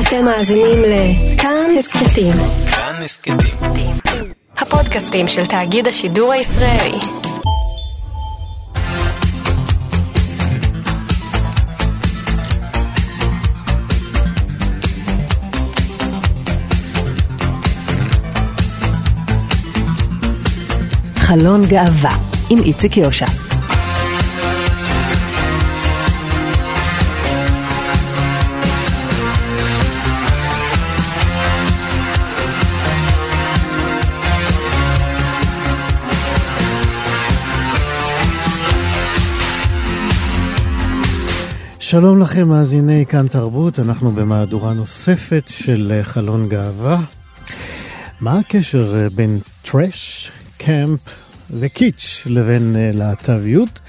אתם מאזינים לכאן הסכתים. כאן הסכתים. הפודקאסטים של תאגיד השידור הישראלי. חלון גאווה עם איציק יושע. שלום לכם, מאזיני כאן תרבות, אנחנו במהדורה נוספת של אה, חלון גאווה. מה הקשר אה, בין טראש, קמפ וקיץ' לבין אה, להט"ביות?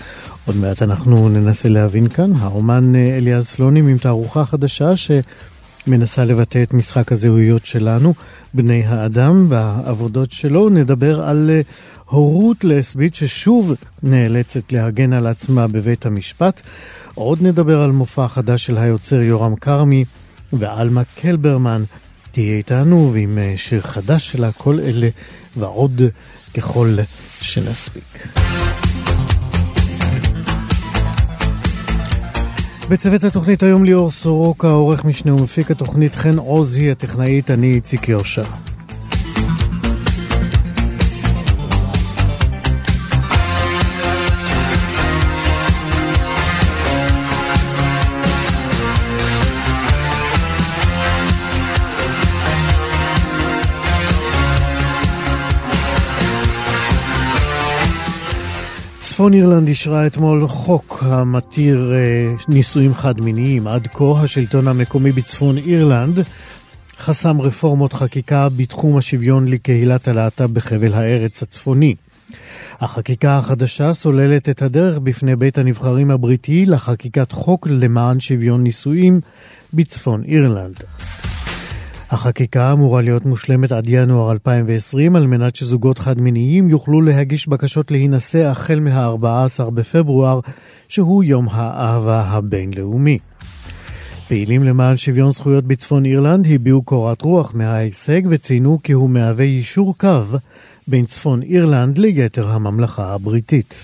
עוד מעט אנחנו ננסה להבין כאן. האומן אליעז סלונים עם תערוכה חדשה שמנסה לבטא את משחק הזהויות שלנו, בני האדם, והעבודות שלו. נדבר על הורות לסבית ששוב נאלצת להגן על עצמה בבית המשפט. עוד נדבר על מופע חדש של היוצר יורם כרמי ועלמה קלברמן. תהיה איתנו ועם אה, שיר חדש שלה, כל אלה ועוד ככל שנספיק. בצוות התוכנית היום ליאור סורוקה, עורך משנה ומפיק התוכנית חן עוזי, הטכנאית, אני איציק יושע. צפון אירלנד אישרה אתמול חוק המתיר אה, נישואים חד-מיניים. עד כה השלטון המקומי בצפון אירלנד חסם רפורמות חקיקה בתחום השוויון לקהילת הלהט"ב בחבל הארץ הצפוני. החקיקה החדשה סוללת את הדרך בפני בית הנבחרים הבריטי לחקיקת חוק למען שוויון נישואים בצפון אירלנד. החקיקה אמורה להיות מושלמת עד ינואר 2020 על מנת שזוגות חד-מיניים יוכלו להגיש בקשות להינשא החל מה-14 בפברואר, שהוא יום האהבה הבינלאומי. פעילים למען שוויון זכויות בצפון אירלנד הביעו קורת רוח מההישג וציינו כי הוא מהווה יישור קו בין צפון אירלנד ליתר הממלכה הבריטית.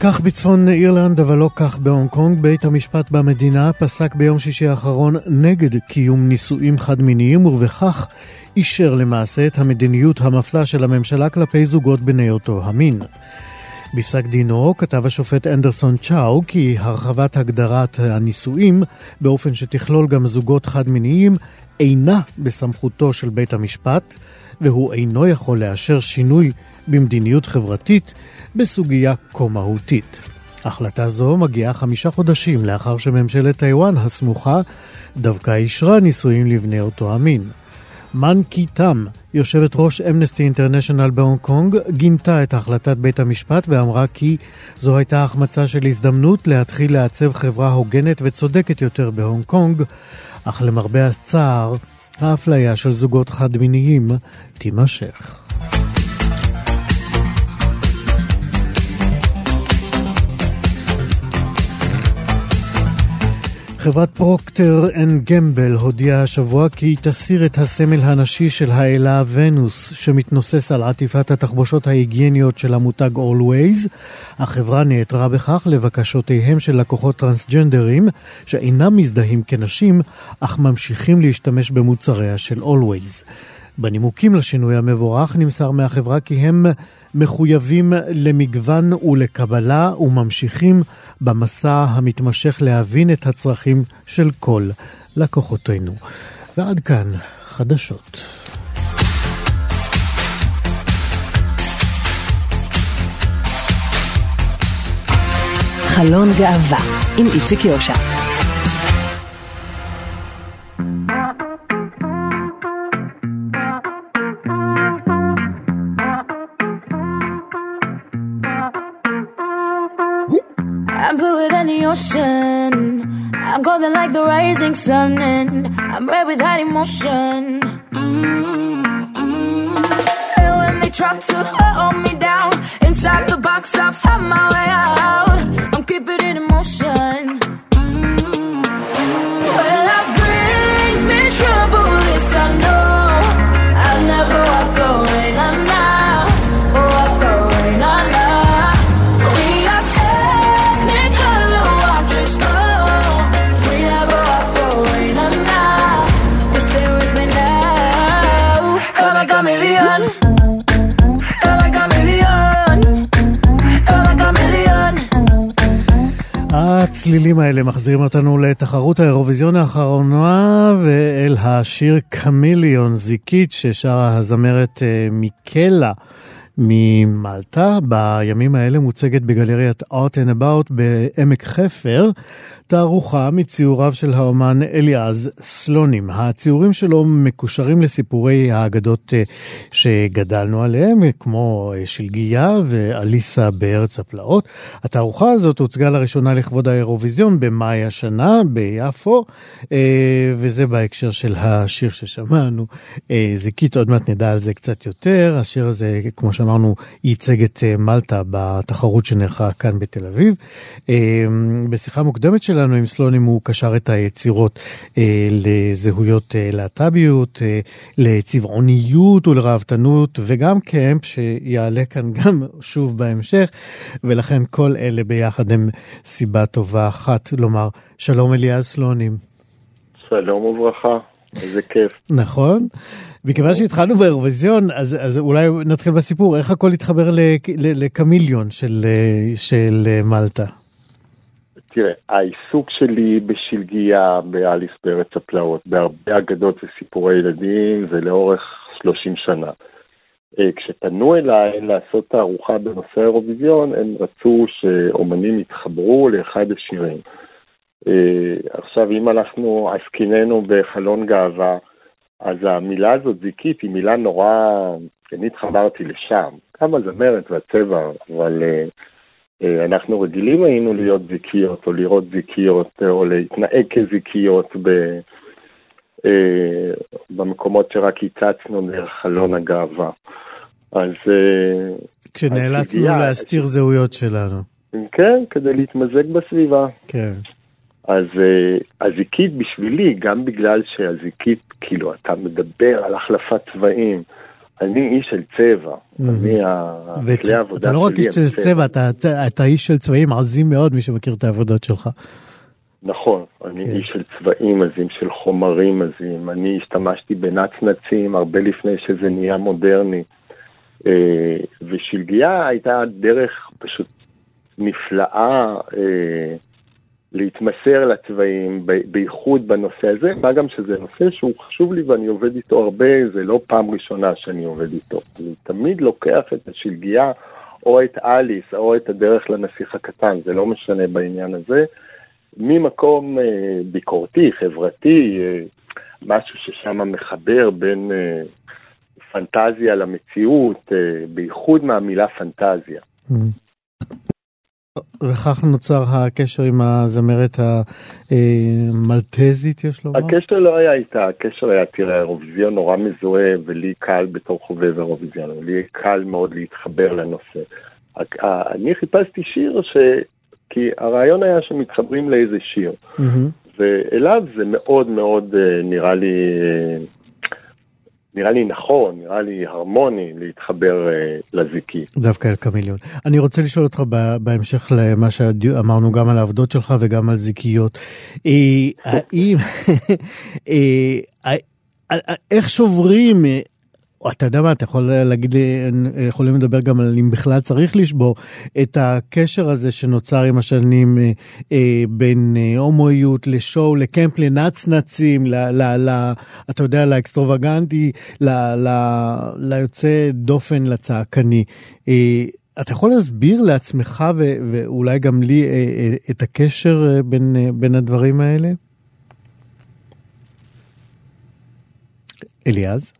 כך בצפון אירלנד, אבל לא כך בהונג קונג. בית המשפט במדינה פסק ביום שישי האחרון נגד קיום נישואים חד-מיניים, ובכך אישר למעשה את המדיניות המפלה של הממשלה כלפי זוגות בני אותו המין. בפסק דינו כתב השופט אנדרסון צ'או כי הרחבת הגדרת הנישואים באופן שתכלול גם זוגות חד-מיניים אינה בסמכותו של בית המשפט, והוא אינו יכול לאשר שינוי במדיניות חברתית בסוגיה כה מהותית. החלטה זו מגיעה חמישה חודשים לאחר שממשלת טיוואן הסמוכה דווקא אישרה נישואים לבני אותו המין. מן קי תם, יושבת ראש אמנסטי אינטרנשיונל בהונג קונג, גינתה את החלטת בית המשפט ואמרה כי זו הייתה החמצה של הזדמנות להתחיל לעצב חברה הוגנת וצודקת יותר בהונג קונג, אך למרבה הצער, האפליה של זוגות חד-מיניים תימשך. חברת פרוקטר אנד גמבל הודיעה השבוע כי היא תסיר את הסמל הנשי של האלה ונוס שמתנוסס על עטיפת התחבושות ההיגייניות של המותג Always. החברה נעתרה בכך לבקשותיהם של לקוחות טרנסג'נדרים שאינם מזדהים כנשים אך ממשיכים להשתמש במוצריה של Always. בנימוקים לשינוי המבורך נמסר מהחברה כי הם מחויבים למגוון ולקבלה וממשיכים במסע המתמשך להבין את הצרכים של כל לקוחותינו. ועד כאן חדשות. חלון גאווה עם איציק יושע. I'm bluer than the ocean. I'm golden like the rising sun, and I'm red with hot emotion. Mm-hmm. And when they try to hold me down, inside the box I find my way out. I'm keeping it in motion. הצלילים האלה מחזירים אותנו לתחרות האירוויזיון האחרונה ואל השיר קמיליון זיקית ששרה הזמרת אה, מיקלה ממלטה. בימים האלה מוצגת בגלריית Art and About בעמק חפר תערוכה מציוריו של האומן אליעז סלונים. הציורים שלו מקושרים לסיפורי האגדות אה, שגדלנו עליהם, כמו אה, שלגיה ואליסה בארץ הפלאות. התערוכה הזאת הוצגה לראשונה לכבוד האירוויזיון במאי השנה ביפו, אה, וזה בהקשר של השיר ששמענו. זיקית, עוד מעט נדע על זה קצת יותר. השיר הזה, כמו שאמרנו, ייצג את מלטה בתחרות שנערכה כאן בתל אביב. בשיחה מוקדמת שלנו עם סלונים הוא קשר את היצירות אה, לזהויות אה, להט"ביות, אה, לצבעוניות ולראוותנות, וגם קמפ שיעלה כאן גם שוב בהמשך, ולכן כל אלה ביחד הם סיבה טובה אחת לומר שלום אליעז סלונים. שלום וברכה, איזה כיף. נכון? מכיוון שהתחלנו באירוויזיון, אז, אז אולי נתחיל בסיפור, איך הכל התחבר לקמיליון של, אה, של אה, מלטה? תראה, העיסוק שלי בשלגיה, באליס בארץ הפלאות, בהרבה אגדות וסיפורי ילדים, זה לאורך 30 שנה. אה, כשפנו אליי לעשות תערוכה בנושא האירוויזיון, הם רצו שאומנים יתחברו לאחד השירים. אה, עכשיו, אם אנחנו עסקיננו בחלון גאווה, אז המילה הזאת, זיקית, היא מילה נורא... אני התחברתי לשם, גם הזמרת והצבע, אבל אה, אנחנו רגילים היינו להיות זיקיות, או לראות זיקיות, או להתנהג כזיקיות ב, אה, במקומות שרק הצצנו דרך חלון הגאווה. אז... אה, כשנאלצנו השלגיה- להסתיר זהויות שלנו. כן, כדי להתמזג בסביבה. כן. אז הזיקית בשבילי, גם בגלל שהזיקית, כאילו, אתה מדבר על החלפת צבעים. אני איש של צבע. אני, ה- כלי העבודה ואתה לא רק שלי איש של צבע, אתה, אתה איש של צבעים עזים מאוד, מי שמכיר את העבודות שלך. נכון, אני כן. איש של צבעים עזים, של חומרים עזים. אני השתמשתי בנצנצים הרבה לפני שזה נהיה מודרני. אה, ושלגיה הייתה דרך פשוט נפלאה אה, להתמסר לצבעים, בייחוד בנושא הזה, מה גם שזה נושא שהוא חשוב לי ואני עובד איתו הרבה, זה לא פעם ראשונה שאני עובד איתו. אני תמיד לוקח את השלגיה או את אליס או את הדרך לנסיך הקטן, זה לא משנה בעניין הזה. ממקום אה, ביקורתי, חברתי, אה, משהו ששם מחבר בין אה, פנטזיה למציאות, אה, בייחוד מהמילה פנטזיה. וכך נוצר הקשר עם הזמרת המלטזית, יש לומר? הקשר לא היה איתה, הקשר היה, תראה, האירוויזיון נורא מזוהה, ולי קל בתור חובב האירוויזיון, לי קל מאוד להתחבר לנושא. אני חיפשתי שיר ש... כי הרעיון היה שמתחברים לאיזה שיר, מהמם. ואליו זה מאוד מאוד אה, נראה לי, אה, נראה לי נכון, נראה לי הרמוני להתחבר אה, לזיקי. דווקא אל קמיליון. אני רוצה לשאול אותך בהמשך למה שאמרנו גם על העבודות שלך וגם על זיקיות. אה, האם, אה, איך שוברים, אתה יודע מה, אתה יכול להגיד לי, יכולים לדבר גם על אם בכלל צריך לשבור את הקשר הזה שנוצר עם השנים אה, אה, בין אה, הומואיות לשואו, לקמפ, לנצנצים, ל, ל, ל, אתה יודע, לאקסטרווגנטי, ל, ל, ליוצא דופן, לצעקני. אה, אתה יכול להסביר לעצמך ו- ואולי גם לי אה, אה, את הקשר אה, בין, אה, בין הדברים האלה? אליעז?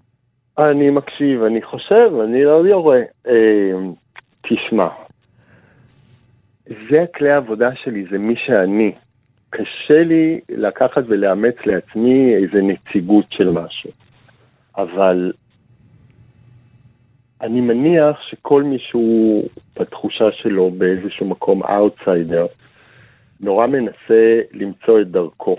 אני מקשיב, אני חושב, אני לא יורה. אה, תשמע, זה הכלי העבודה שלי, זה מי שאני. קשה לי לקחת ולאמץ לעצמי איזה נציגות של משהו. אבל אני מניח שכל מי שהוא בתחושה שלו באיזשהו מקום אאוטסיידר, נורא מנסה למצוא את דרכו.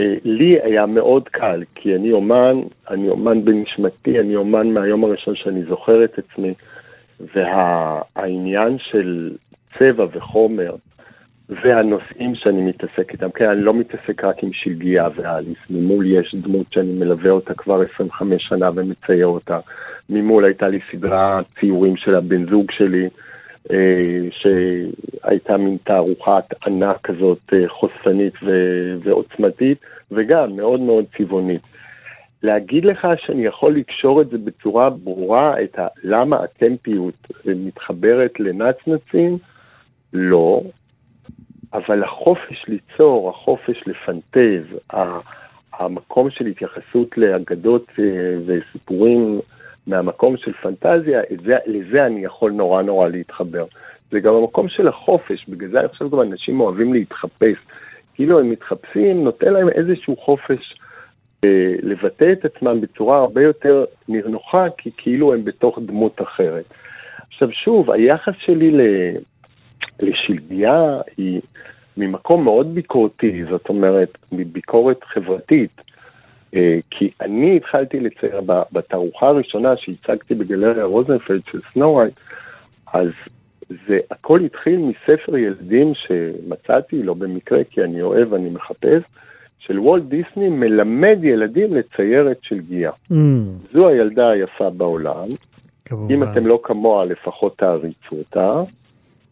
אה, לי היה מאוד קל, כי אני אומן, אני אומן בנשמתי, אני אומן מהיום הראשון שאני זוכר את עצמי, והעניין של צבע וחומר, והנושאים שאני מתעסק איתם, כן, אני לא מתעסק רק עם שלגיה ואליס, ממול יש דמות שאני מלווה אותה כבר 25 שנה ומצייר אותה, ממול הייתה לי סדרה ציורים של הבן זוג שלי, שהייתה מין תערוכת ענק כזאת אה, חושפנית ו- ועוצמתית, וגם מאוד מאוד צבעונית. להגיד לך שאני יכול לקשור את זה בצורה ברורה, את ה- למה הטמפיות מתחברת לנצנצים? לא, אבל החופש ליצור, החופש לפנטז, המקום של התייחסות לאגדות אה, וסיפורים מהמקום של פנטזיה, זה, לזה אני יכול נורא נורא להתחבר. זה גם המקום של החופש, בגלל זה אני חושב גם אנשים אוהבים להתחפש. כאילו הם מתחפשים, נותן להם איזשהו חופש אה, לבטא את עצמם בצורה הרבה יותר נינוחה, כי כאילו הם בתוך דמות אחרת. עכשיו שוב, היחס שלי ל... לשלגיה היא ממקום מאוד ביקורתי, זאת אומרת, מביקורת חברתית. אה, כי אני התחלתי לצייר בתערוכה הראשונה שהצגתי בגלריה רוזנפלד של סנורייט, אז זה הכל התחיל מספר ילדים שמצאתי, לא במקרה, כי אני אוהב, אני מחפש, של וולט דיסני מלמד ילדים לצייר את שלגיה. Mm, זו הילדה היפה בעולם, כמובן. אם אתם לא כמוה, לפחות תעריצו אותה.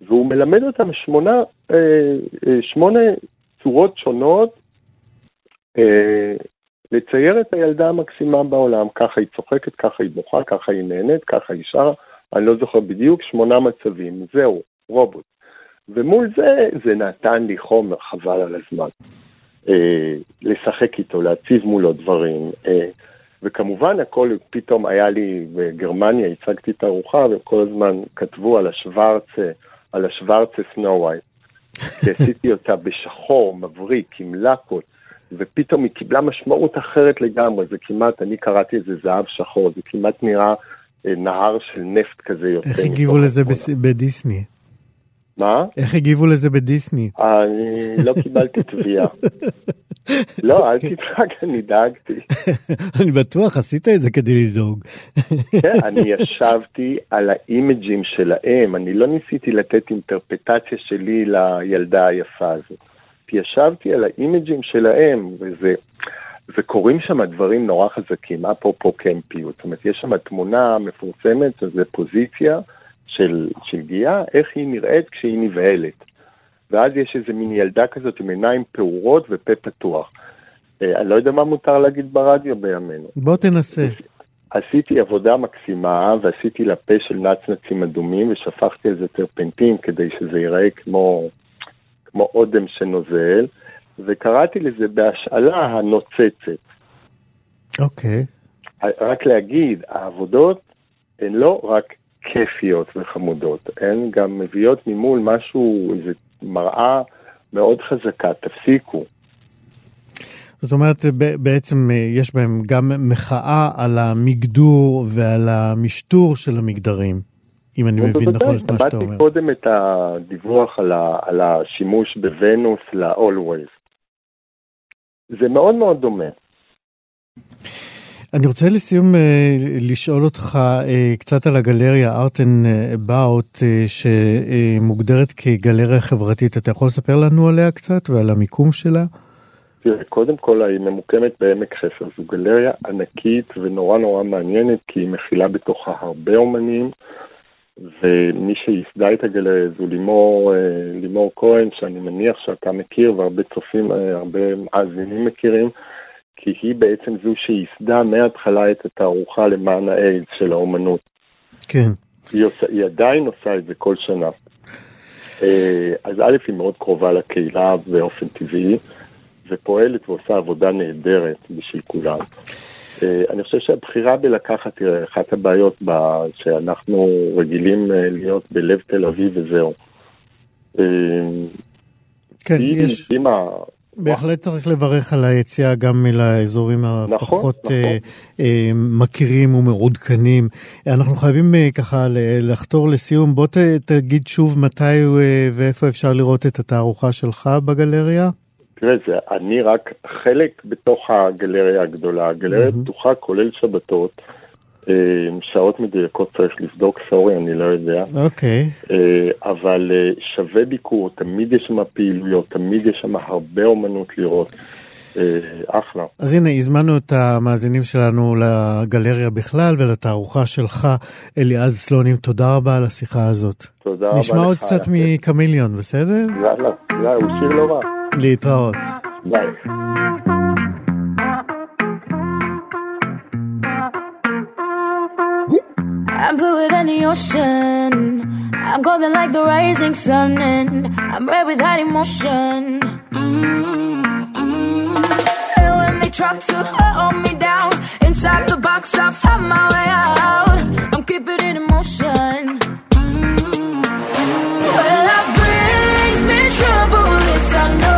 והוא מלמד אותם שמונה, אה, אה, שמונה צורות שונות אה, לצייר את הילדה המקסימה בעולם. ככה היא צוחקת, ככה היא בוכה, ככה היא נהנית, ככה היא שרה. אני לא זוכר בדיוק, שמונה מצבים. זהו, רובוט. ומול זה, זה נתן לי חומר, חבל על הזמן. אה, לשחק איתו, להציב מולו דברים. אה, וכמובן הכל פתאום היה לי בגרמניה, הצגתי את הארוחה, והם כל הזמן כתבו על השוורצה, על השוורצה סנו ווייט. כי עשיתי אותה בשחור, מבריק, עם לקות, ופתאום היא קיבלה משמעות אחרת לגמרי, זה כמעט, אני קראתי לזה זהב שחור, זה כמעט נראה אה, נהר של נפט כזה יוצא. איך הגיבו לזה. בס- בדיסני? מה? איך הגיבו לזה בדיסני? אני לא קיבלתי תביעה. לא, אל תדאג, אני דאגתי. אני בטוח, עשית את זה כדי לדאוג. כן, אני ישבתי על האימג'ים שלהם, אני לא ניסיתי לתת אינטרפטציה שלי לילדה היפה הזאת. ישבתי על האימג'ים שלהם, וזה, וקורים שם דברים נורא חזקים, אפרופו קמפיות. זאת אומרת, יש שם תמונה מפורסמת, זו פוזיציה של, של גיאה, איך היא נראית כשהיא נבהלת. ואז יש איזה מין ילדה כזאת עם עיניים פעורות ופה פתוח. אה, אני לא יודע מה מותר להגיד ברדיו בימינו. בוא תנסה. עשיתי עבודה מקסימה ועשיתי לה פה של נצנצים אדומים ושפכתי על זה טרפנטין כדי שזה ייראה כמו, כמו אודם שנוזל, וקראתי לזה בהשאלה הנוצצת. אוקיי. רק להגיד, העבודות הן לא רק כיפיות וחמודות, הן גם מביאות ממול משהו, איזו מראה מאוד חזקה, תפסיקו. זאת אומרת, בעצם אה, יש בהם גם מחאה על המגדור ועל המשטור של המגדרים, אם אני מבין נכון את מה שאתה אומר. שמעתי קודם את הדיווח על, ה, על השימוש בוונוס ל-Always. זה מאוד מאוד דומה. אני רוצה לסיום אה, לשאול אותך אה, קצת על הגלריה Art and About, אה, שמוגדרת כגלריה חברתית. אתה יכול לספר לנו עליה קצת ועל המיקום שלה? תראה, קודם כל היא ממוקמת בעמק חפר, זו גלריה ענקית ונורא נורא מעניינת, כי היא מכילה בתוכה הרבה אומנים, ומי שייסדה את הגלריה זו לימור, אה, לימור כהן, שאני מניח שאתה מכיר והרבה צופים, אה, הרבה מאזינים מכירים, כי היא בעצם זו שייסדה מההתחלה את התערוכה למען האיידס של האומנות. כן. היא, עושה, היא עדיין עושה את זה כל שנה. אה, אז א', היא מאוד קרובה לקהילה באופן טבעי, ופועלת ועושה עבודה נהדרת בשביל כולם. אה, אני חושב שהבחירה בלקחת, תראה, אחת הבעיות ב- שאנחנו רגילים אה, להיות בלב תל אביב וזהו. אה, כן, אם, יש... אם, ה, בהחלט צריך לברך על היציאה גם לאזורים הפחות נכון. אה, מכירים ומעודכנים. אנחנו חייבים ככה לחתור לסיום. בוא תגיד שוב מתי ואיפה אפשר לראות את התערוכה שלך בגלריה. תראה, זה, אני רק חלק בתוך הגלריה הגדולה. הגלריה מהמם. פתוחה כולל שבתות. אה, שעות מדויקות צריך לבדוק, סורי, אני לא יודע. אוקיי. אה, אבל אה, שווה ביקור, תמיד יש שם פעילויות, תמיד יש שם הרבה אומנות לראות. אחלה. אז הנה, הזמנו את המאזינים שלנו לגלריה בכלל ולתערוכה שלך. אליעז סלונים, תודה רבה על השיחה הזאת. תודה רבה לך. נשמע עוד קצת. מקמיליון, בסדר? יאללה, יאללה, הוא שיר לא רע. להתראות. ביי. I'm bluer than the ocean. I'm golden like the rising sun, and I'm red with hot emotion. And when they try to hold me down, inside the box, I found my way out. I'm keeping it in motion. Well, life brings me trouble, this I know.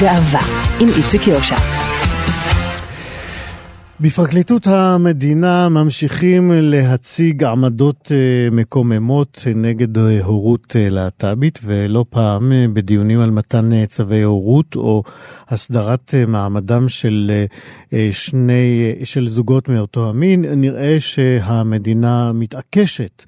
גאווה עם איציק יושע. בפרקליטות המדינה ממשיכים להציג עמדות אה, מקוממות נגד אה, הורות אה, להט"בית, ולא פעם בדיונים על מתן צווי הורות או הסדרת מעמדם של שני, של זוגות מאותו המין, נראה שהמדינה מתעקשת,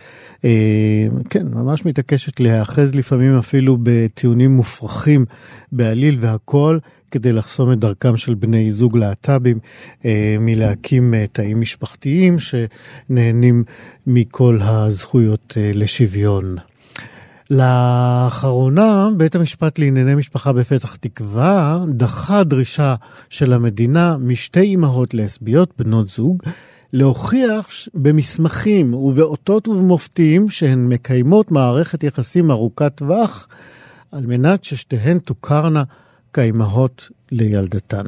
כן, ממש מתעקשת להיאחז לפעמים אפילו בטיעונים מופרכים בעליל והכל. כדי לחסום את דרכם של בני זוג להט"בים אה, מלהקים אה, תאים משפחתיים שנהנים מכל הזכויות אה, לשוויון. לאחרונה בית המשפט לענייני משפחה בפתח תקווה דחה דרישה של המדינה משתי אמהות לסביות, בנות זוג, להוכיח במסמכים ובאותות ובמופתים שהן מקיימות מערכת יחסים ארוכת טווח על מנת ששתיהן תוכרנה כאימהות לילדתן.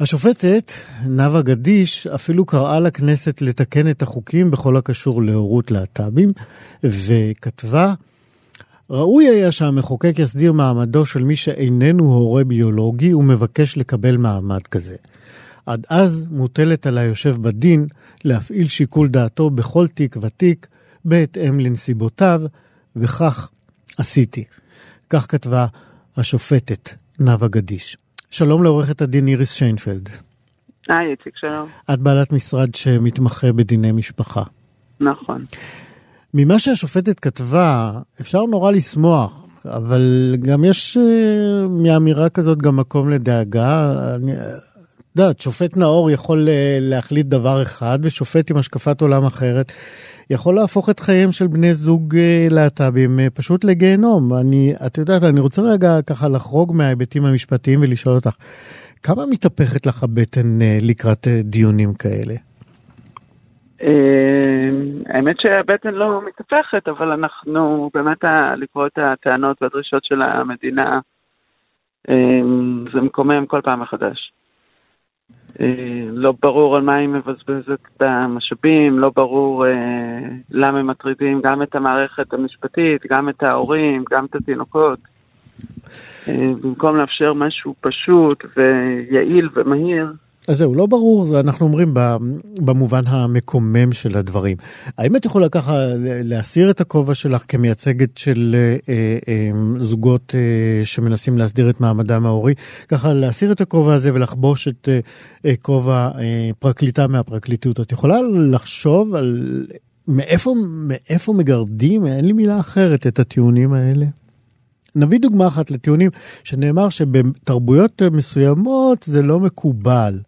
השופטת נאוה גדיש אפילו קראה לכנסת לתקן את החוקים בכל הקשור להורות להט"בים, וכתבה, ראוי היה שהמחוקק יסדיר מעמדו של מי שאיננו הורה ביולוגי ומבקש לקבל מעמד כזה. עד אז מוטלת על היושב בדין להפעיל שיקול דעתו בכל תיק ותיק בהתאם לנסיבותיו, וכך עשיתי. כך כתבה השופטת נאוה גדיש. שלום לעורכת הדין איריס שיינפלד. היי, איציק, שלום. את בעלת משרד שמתמחה בדיני משפחה. נכון. ממה שהשופטת כתבה, אפשר נורא לשמוח, אבל גם יש אה, מאמירה כזאת גם מקום לדאגה. אני, יודעת, שופט נאור יכול אה, להחליט דבר אחד, ושופט עם השקפת עולם אחרת יכול להפוך את חייהם של בני זוג אה, להט"בים אה, פשוט לגיהנום. אני, את יודעת, אני רוצה רגע ככה לחרוג מההיבטים המשפטיים ולשאול אותך, כמה מתהפכת לך הבטן לקראת דיונים כאלה? אה, האמת שהבטן לא מתהפכת, אבל אנחנו באמת לקרוא את הטענות והדרישות של המדינה, אה, זה מקומם כל פעם מחדש. אה, לא ברור על מה היא מבזבזת את המשאבים, לא ברור אה, למה הם מטרידים גם את המערכת המשפטית, גם את ההורים, גם את התינוקות. אה, במקום לאפשר משהו פשוט ויעיל ומהיר, אז זהו, לא ברור, אנחנו אומרים במובן המקומם של הדברים. האם את יכולה ככה להסיר את הכובע שלך כמייצגת של אה, אה, זוגות אה, שמנסים להסדיר את מעמדם ההורי, ככה להסיר את הכובע הזה ולחבוש את כובע פרקליטה מהפרקליטות? את יכולה לחשוב על מאיפה, מאיפה מגרדים, אין לי מילה אחרת, את הטיעונים האלה? נביא דוגמה אחת לטיעונים שנאמר שבתרבויות מסוימות זה לא מקובל.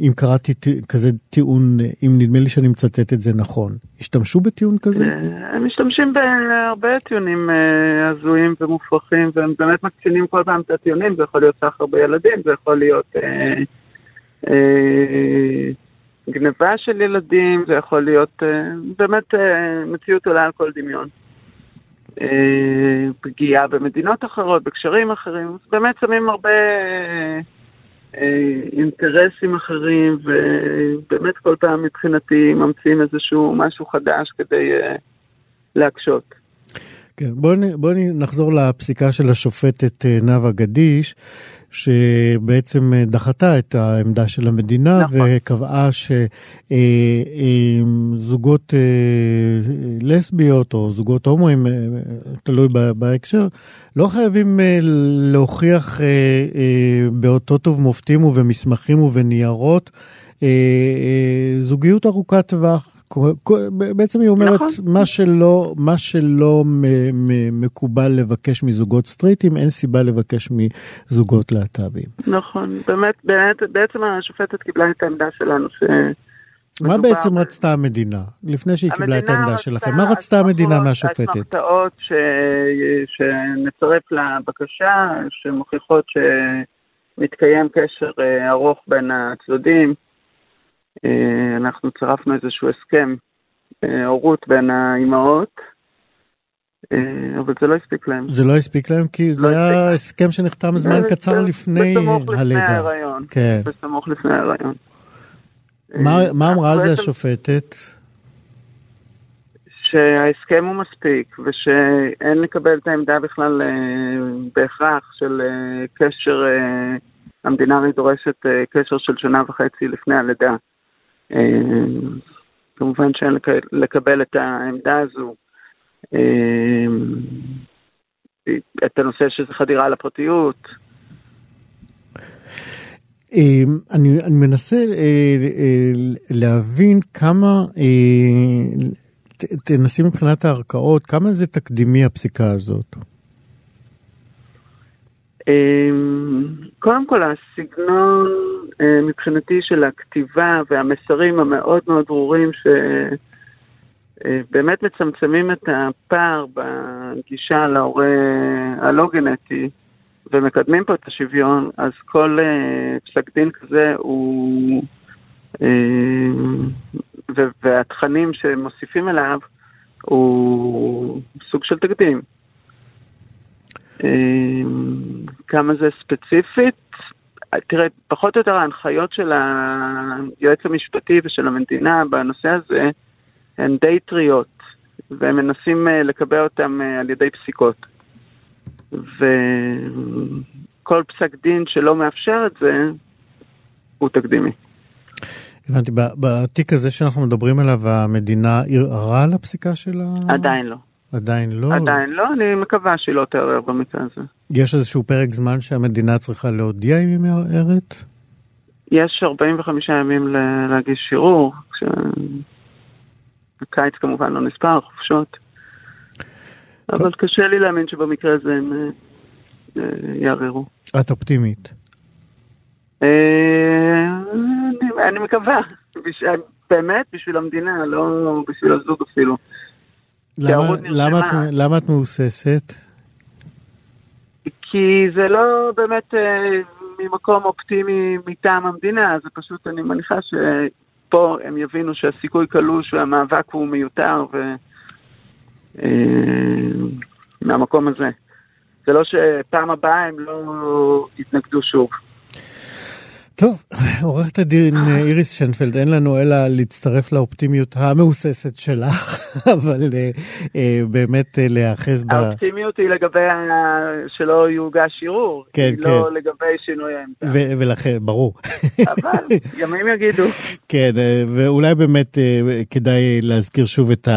אם קראתי כזה טיעון, אם נדמה לי שאני מצטט את זה נכון. השתמשו בטיעון כזה? אה, הם משתמשים בהרבה טיעונים אה, הזויים ומופרכים, והם באמת מקצינים כל פעם את הטיעונים, זה יכול להיות סחר בילדים, זה יכול להיות אה, אה, גניבה של ילדים, זה יכול להיות באמת מציאות עולה על כל דמיון. אה, פגיעה במדינות אחרות, בקשרים אחרים, באמת שמים הרבה אינטרסים אחרים, ובאמת כל פעם מבחינתי ממציאים איזשהו משהו חדש כדי אה, להקשות. כן, בואו נ- נחזור לפסיקה של השופטת אה, נאוה גדיש, שבעצם אה, דחתה את העמדה של המדינה נכון. וקבעה שזוגות לסביות או זוגות הומואים, אה, תלוי בהקשר, לא חייבים אה, להוכיח אה, אה, באותות ובמופתים ובמסמכים ובניירות אה, אה, זוגיות ארוכת טווח. בעצם היא אומרת, נכון. מה שלא, מה שלא מ- מ- מקובל לבקש מזוגות סטרייטים, אין סיבה לבקש מזוגות להט"בים. נכון, באמת, באמת, בעצם השופטת קיבלה את העמדה שלנו ש... מה בעצם רצתה המדינה, לפני שהיא קיבלה את העמדה שלכם? מה רצתה המדינה מהשופטת? אסמכתאות ש... שנצרף לבקשה, שמוכיחות שמתקיים קשר אה, ארוך בין הצדדים. אה, אנחנו צירפנו איזשהו הסכם אה, הורות בין האימהות, אה, אבל זה לא הספיק להם. זה לא הספיק להם כי זה לא היה הספיק. הסכם שנחתם זמן זה- קצר זה- לפני בסמוך הלידה. ההיריון. כן. בסמוך לפני ההיריון. מה- מה אמרה על זה השופטת? שההסכם הוא מספיק ושאין לקבל את העמדה בכלל בהכרח של קשר, המדינה דורשת קשר של שנה וחצי לפני הלידה. אה, כמובן שאין לק- לקבל את העמדה הזו. אה, את הנושא שזה חדירה לפרטיות. אה, אני, אני מנסה להבין כמה, תנסי מבחינת הערכאות, כמה זה תקדימי הפסיקה הזאת. אמ, קודם כל הסגנון אה, מבחינתי של הכתיבה והמסרים המאוד מאוד ברורים שבאמת מצמצמים את הפער בגישה להורה הלא גנטי ומקדמים פה את השוויון, אז כל אה, פסק דין כזה הוא... אה, ו- והתכנים שמוסיפים אליו הוא סוג של תקדים. אה, כמה זה ספציפית? תראה, פחות או יותר ההנחיות של היועץ המשפטי ושל המדינה בנושא הזה הן די טריות, והם מנסים אה, לקבע אותם אה, על ידי פסיקות. וכל פסק דין שלא מאפשר את זה, הוא תקדימי. הבנתי, בתיק הזה שאנחנו מדברים עליו, המדינה ערערה על הפסיקה שלה? עדיין לא. עדיין לא? עדיין לא, אני מקווה שהיא לא תערער במקרה הזה. יש איזשהו פרק זמן שהמדינה צריכה להודיע אם היא מערערת? יש 45 ימים להגיש ערעור, כשהקיץ כמובן לא נספר, חופשות. אבל קשה לי להאמין שבמקרה הזה הם אה, אה, יערערו. את אופטימית. אה, אני- אני מקווה, בש- באמת בשביל המדינה, לא בשביל הזוג אפילו. למה, את, נרשמה. למה את מהוססת? כי זה לא באמת אה, ממקום אופטימי מטעם המדינה, זה פשוט, אני מניחה שפה הם יבינו שהסיכוי קלוש והמאבק הוא מיותר, ו... אה, מהמקום הזה. זה לא שפעם הבאה הם לא יתנגדו שוב. טוב, עורכת הדין אה, איריס שנפלד, אין לנו אלא להצטרף לאופטימיות המהוססת שלך, אבל אה, אה, באמת אה, להיאחז ב... האופטימיות היא לגבי שלא יוגש ערעור, כן, לא כן. לגבי שינוי העמדה. ולכן, ברור. אבל ימים יגידו. כן, ואולי באמת כדאי להזכיר שוב את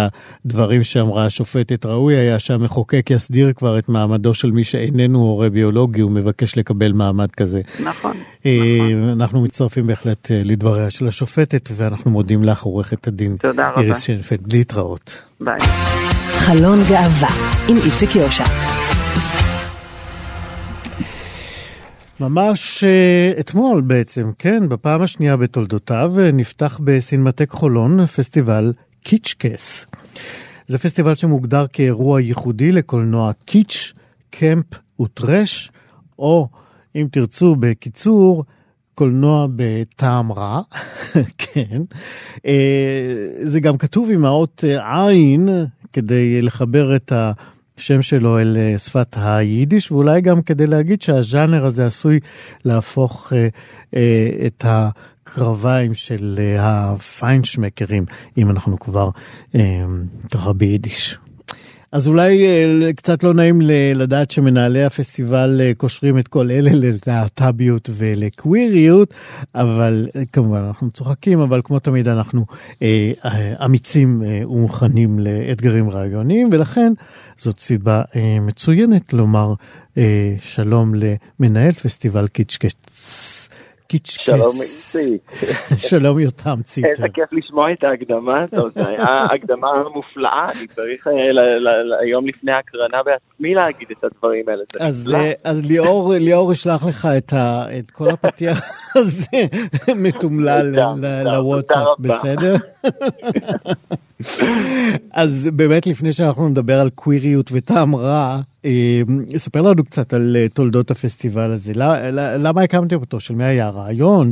הדברים שאמרה השופטת. ראוי היה שהמחוקק יסדיר כבר את מעמדו של מי שאיננו הורה ביולוגי ומבקש לקבל מעמד כזה. נכון. אה, אנחנו מצטרפים בהחלט לדבריה של השופטת, ואנחנו מודים לך, עורכת הדין תודה רבה. איריס שנפלד. להתראות. ביי. חלון גאווה עם איציק יושע. ממש אה, אתמול בעצם, כן, בפעם השנייה בתולדותיו, אה, נפתח בסינמטק חולון פסטיבל קיצ'קס. זה פסטיבל שמוגדר כאירוע ייחודי לקולנוע קיץ', קמפ וטרש, או אם תרצו בקיצור, קולנוע בטעם רע, כן. אה, זה גם כתוב עם האות עין כדי לחבר את השם שלו אל אה, שפת היידיש, ואולי גם כדי להגיד שהז'אנר הזה עשוי להפוך אה, את הקרביים של הפיינשמקרים, אם אנחנו כבר ככה ביידיש. אז אולי אה, קצת לא נעים לדעת שמנהלי הפסטיבל אה, קושרים את כל אלה ללהט"ביות ולקוויריות, אבל אה, כמובן אנחנו צוחקים, אבל כמו תמיד אנחנו אה, אמיצים אה, ומוכנים לאתגרים רעיוניים, ולכן זאת סיבה אה, מצוינת לומר אה, שלום למנהל פסטיבל קיצ'קס. קיצ'קס. שלום איציק, שלום יותם ציטר. איזה כיף לשמוע את ההקדמה הזאת, זו הייתה הקדמה מופלאה, אני צריך אה, היום לפני ההקרנה בעצמי להגיד את הדברים האלה, אז. אה, ליאור, ישלח לך את, כל הפתיח הזה מתומלל לוואטסאפ. בסדר? אז באמת לפני שאנחנו נדבר על קוויריות וטעם רע, אה, ספר לנו קצת על אה, תולדות הפסטיבל הזה. למה הקמתם אותו? של מי היה הרעיון?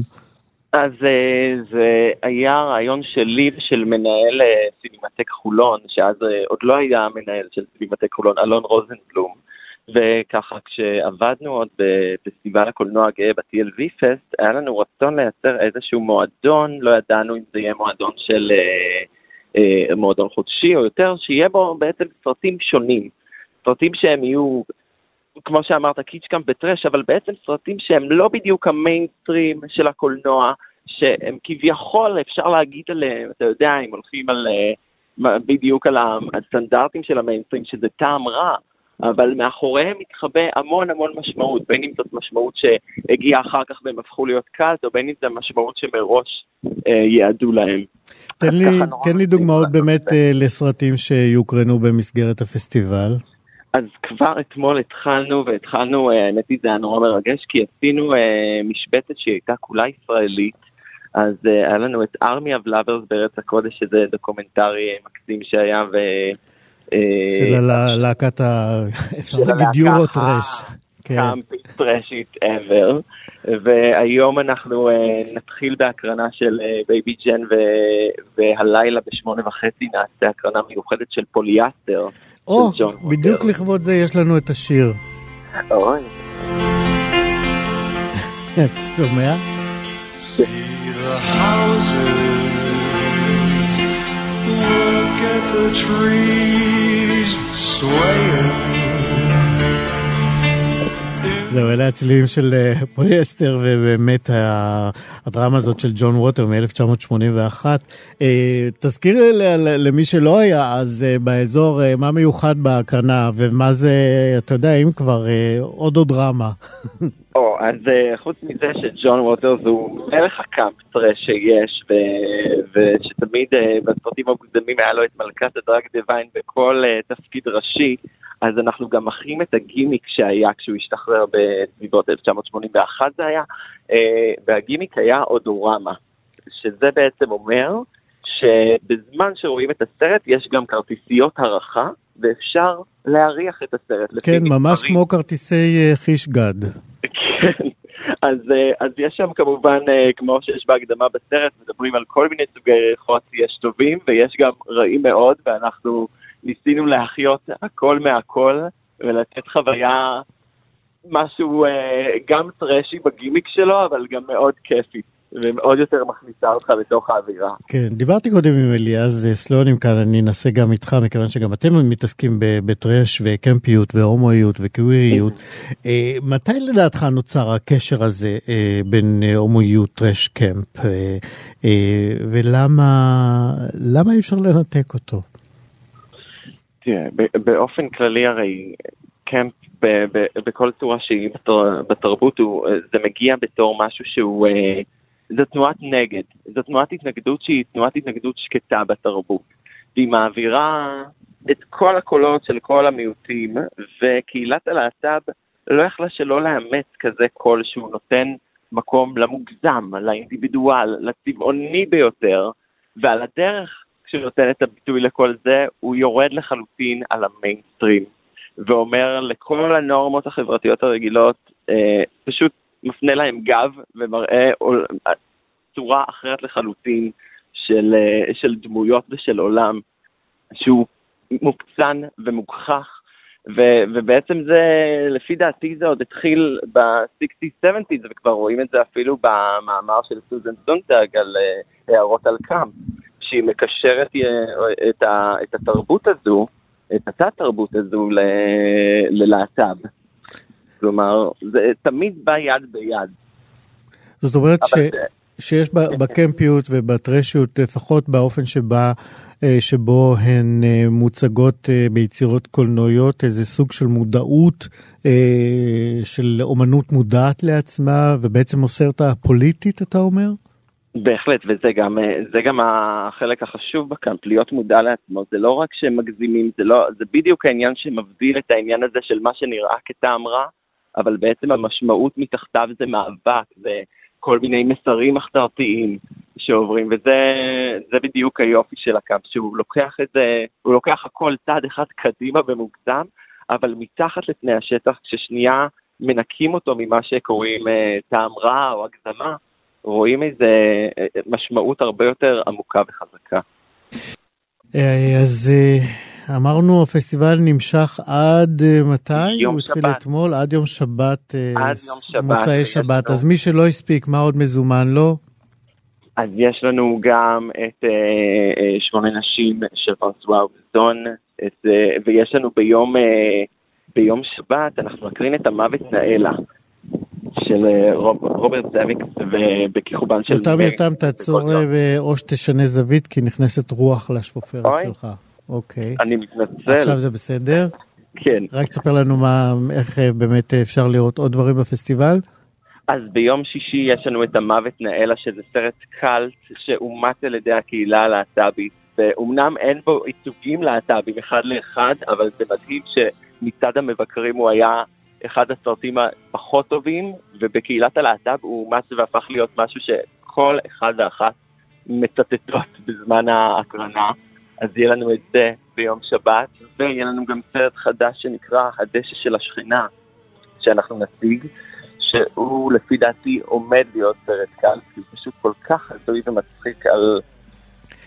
אז אה, זה היה רעיון שלי ושל מנהל אה, סינמטק חולון, שאז עוד לא היה מנהל של סינמטק חולון, אלון רוזנבלום. וככה כשעבדנו עוד בפסטיבל הקולנוע הגאה ב-TLV פסט, היה לנו רצון לייצר איזשהו מועדון, לא ידענו אם זה יהיה מועדון של אה, אה, מועדון חודשי או יותר, שיהיה בו בעצם סרטים שונים. סרטים שהם יהיו, כמו שאמרת, קיטש, קאמפ וטרש, אבל בעצם סרטים שהם לא בדיוק המיינסטרים של הקולנוע, שהם כביכול, אפשר להגיד עליהם, אתה יודע, אם הולכים על, אה, בדיוק על הסטנדרטים של המיינסטרים, שזה טעם רע. אבל מאחוריהם מתחבא המון המון משמעות, בין אם זאת משמעות שהגיעה אחר כך והם הפכו להיות קאלט, או בין אם זו משמעות שמראש אה, יעדו להם. תן לי, תן לי דוגמאות באמת זה. אה, לסרטים שיוקרנו במסגרת הפסטיבל. אז כבר אתמול התחלנו, והתחלנו, אה, האמת היא זה היה נורא מרגש, כי עשינו אה, משבצת שהיא הייתה כולה ישראלית, אז אה, היה לנו את Army of Lovers בארץ הקודש, שזה דוקומנטרי מקסים שהיה, ו... של הלה- להקת ה... אפשר להגיד Euro trash. כן. קאמפית טרשית ever, והיום אנחנו אה, נתחיל בהקרנה של אה, בייבי ג'ן, ו- והלילה בשמונה וחצי נעשה הקרנה מיוחדת של פוליאסטר. או, בדיוק. לכבוד זה יש לנו את השיר. אוי. אתה שומע? See the houses, at the trees swaying. זהו, אלה הצלילים של אה, פוליאסטר, ובאמת הדרמה הזאת של ג'ון ווטר מ-1981. תזכיר ל- ל- למי שלא היה אז אה, באזור, אה, מה מיוחד בהקרנה, ומה זה, אתה יודע, אם כבר, אה, עוד עוד דרמה. או, אז אה, חוץ מזה שג'ון ווטרס הוא מלך הקאמפ טרש שיש, ו- ושתמיד אה, בסרטים המוקדמים היה לו את מלכת הדרג דיוויין בכל אה, תפקיד ראשי, אז אנחנו גם מחרים את הגימיק שהיה כשהוא השתחרר בסביבות 1981 זה היה, אה, והגימיק היה אודורמה, שזה בעצם אומר שבזמן שרואים את הסרט יש גם כרטיסיות הערכה, ואפשר להריח את הסרט. כן, ממש. כמו כרטיסי אה, חיש גד. אז, אה, אז יש שם כמובן, אה, כמו שיש בהקדמה בסרט, מדברים על כל מיני סוגי ריחות, יש טובים ויש גם רעים מאוד, ואנחנו ניסינו להחיות הכל מהכל ולתת חוויה, משהו אה, גם טרשי בגימיק שלו, אבל גם מאוד כיפי. ומאוד יותר מכניסה אותך לתוך האווירה. כן, דיברתי קודם עם אליעז סלונים כאן, אני אנסה גם איתך, מכיוון שגם אתם מתעסקים בטרש וקמפיות והומואיות וקוויריות. אה, מתי לדעתך נוצר הקשר הזה אה, בין אה, הומואיות, טרש, קמפ, ולמה למה אי אפשר לנתק אותו? תראה, באופן כללי הרי קמפ ב- ב- בכל צורה שהיא בתר- בתרבות, הוא, זה מגיע בתור משהו שהוא, אה, זו תנועת נגד, זו תנועת התנגדות שהיא תנועת התנגדות שקטה בתרבות. והיא מעבירה את כל הקולות של כל המיעוטים, וקהילת הלהט"ב לא יכלה שלא לאמץ כזה קול שהוא נותן מקום למוגזם, לאינדיבידואל, לצבעוני ביותר, ועל הדרך כשהוא נותן את הביטוי לכל זה, הוא יורד לחלוטין על המיינסטרים, ואומר לכל הנורמות החברתיות הרגילות, אה, פשוט מפנה להם גב ומראה צורה אחרת לחלוטין של, אה, של דמויות ושל עולם, שהוא מוקצן ומוגחך, ו- ובעצם זה, לפי דעתי זה עוד התחיל ב-60-70's, וכבר רואים את זה אפילו במאמר של סוזן סונטג על אה, הערות על קאמפ, שהיא מקשרת אה, את, את התרבות הזו, את התת-תרבות הזו ללהט"ב. כלומר, זה תמיד בא יד ביד. זאת אומרת ש... זה- שיש ב- בקמפיות ובטרשיות, לפחות באופן שבה, אה, שבו הן אה, מוצגות אה, ביצירות קולנועיות, איזה סוג של מודעות, של אומנות מודעת לעצמה, ובעצם מוסרת הפוליטית, אתה אומר? בהחלט, וזה גם, זה גם החלק החשוב בקאמפ, להיות מודע לעצמו. זה לא רק שמגזימים, זה, לא, זה בדיוק העניין שמבדיל את העניין הזה של מה שנראה כטעם רע, אבל בעצם המשמעות מתחתיו זה מאבק, זה כל מיני מסרים מחתרתיים שעוברים, וזה זה בדיוק היופי של הקאמפ, שהוא לוקח את זה, הוא לוקח הכל צעד אחד קדימה ומוגזם, אבל מתחת לפני השטח, כששנייה מנקים אותו ממה שקוראים אה, טעם רע או הגזמה, רואים איזה אה, משמעות הרבה יותר עמוקה וחזקה. אה, אז אמרנו, הפסטיבל נמשך עד אה, מתי? יום הוא התחיל שבת. אתמול, עד יום שבת, אה, עד יום שבת, מוצאי שבת. לנו- אז מי שלא הספיק, מה עוד מזומן לו? אז יש לנו גם את אה, אה, שמונה נשים של פרנסואה ובזון, את, אה, ויש לנו ביום, אה, ביום שבת, אנחנו נקרין את המוות נאלה של אה, רוב, רוברט זאביק ובכיכובן של... יותם, יותם, תעצור או שתשנה זווית, כי נכנסת רוח לשפופרת אוי. שלך. אוקיי. אני מתנצל, עכשיו זה בסדר? כן. רק תספר לנו מה, איך אה, באמת אה, אפשר לראות עוד דברים בפסטיבל. אז ביום שישי יש לנו את המוות נאלה, שזה סרט קאלט שאומץ על ידי הקהילה הלהט"בית, ואומנם אין בו ייצוגים להט"בים אחד לאחד, אבל זה מדהים שמצד המבקרים הוא היה אחד הסרטים הפחות טובים, ובקהילת הלהט"ב הוא אומץ והפך להיות משהו שכל אחד ואחת מצטטות בזמן ההקרנה. אז יהיה לנו את זה ביום שבת, ויהיה לנו גם סרט חדש שנקרא הדשא של השכנה, שאנחנו נציג. שהוא לפי דעתי עומד להיות סרט קל, כי הוא פשוט כל כך הזוי ומצחיק על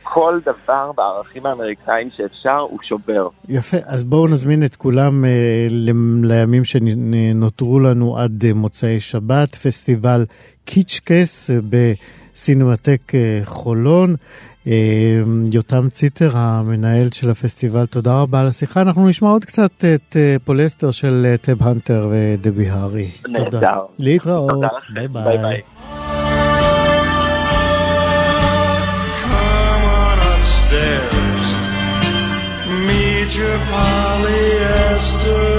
כל דבר בערכים האמריקאים שאפשר, הוא שובר. יפה, אז בואו נזמין את כולם אה, לימים שנותרו לנו עד אה, מוצאי שבת, פסטיבל קיצ'קס אה, בסינמטק אה, חולון. אה, יותם ציטר, המנהל של הפסטיבל, תודה רבה על השיחה. אנחנו נשמע עוד קצת את אה, פוליאסטר של טב הנטר ודבי הארי. תודה. נהדר. להתראות. ביי ביי ביי. Your polyester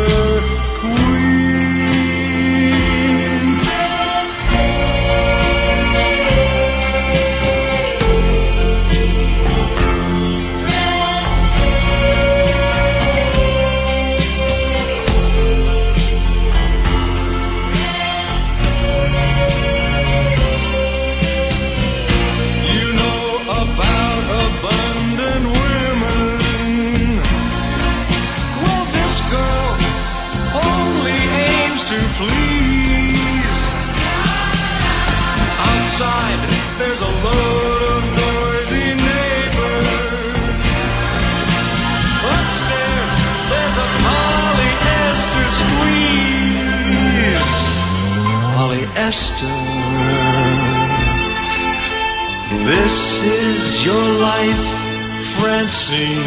your life, Francine.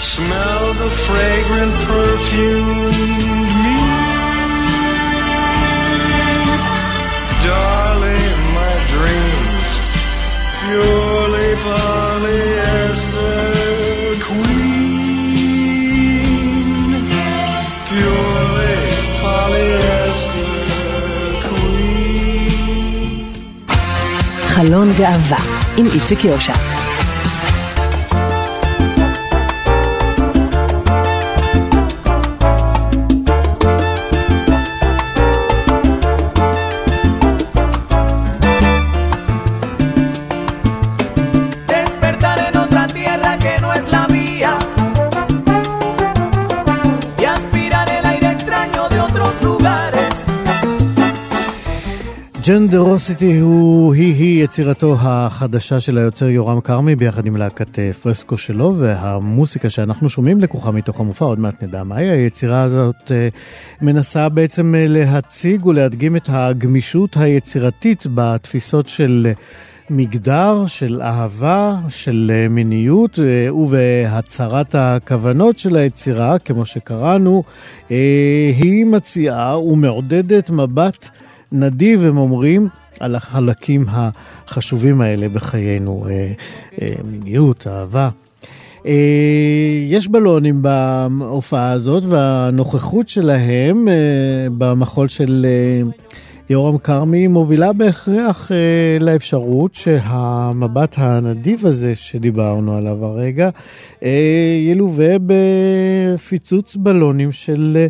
Smell the fragrant perfume. חלון גאווה עם איציק יושע. ג'נדרוסיטי הוא היא-היא יצירתו החדשה של היוצר יורם כרמי ביחד עם להקת אה, פרסקו שלו והמוסיקה שאנחנו שומעים לקוחה מתוך המופע, עוד מעט נדע מהי. היצירה הזאת אה, מנסה בעצם אה, להציג ולהדגים את הגמישות היצירתית בתפיסות של מגדר, של אהבה, של מיניות ובהצהרת הכוונות של היצירה, כמו שקראנו, היא מציעה ומעודדת מבט נדיב, הם אומרים, על החלקים החשובים האלה בחיינו, אה, אה, מיניות, אהבה. אה, יש בלונים בהופעה הזאת, והנוכחות שלהם במחול של יורם כרמי מובילה בהכרח לאפשרות שהמבט הנדיב הזה שדיברנו עליו הרגע ילווה בפיצוץ בלונים של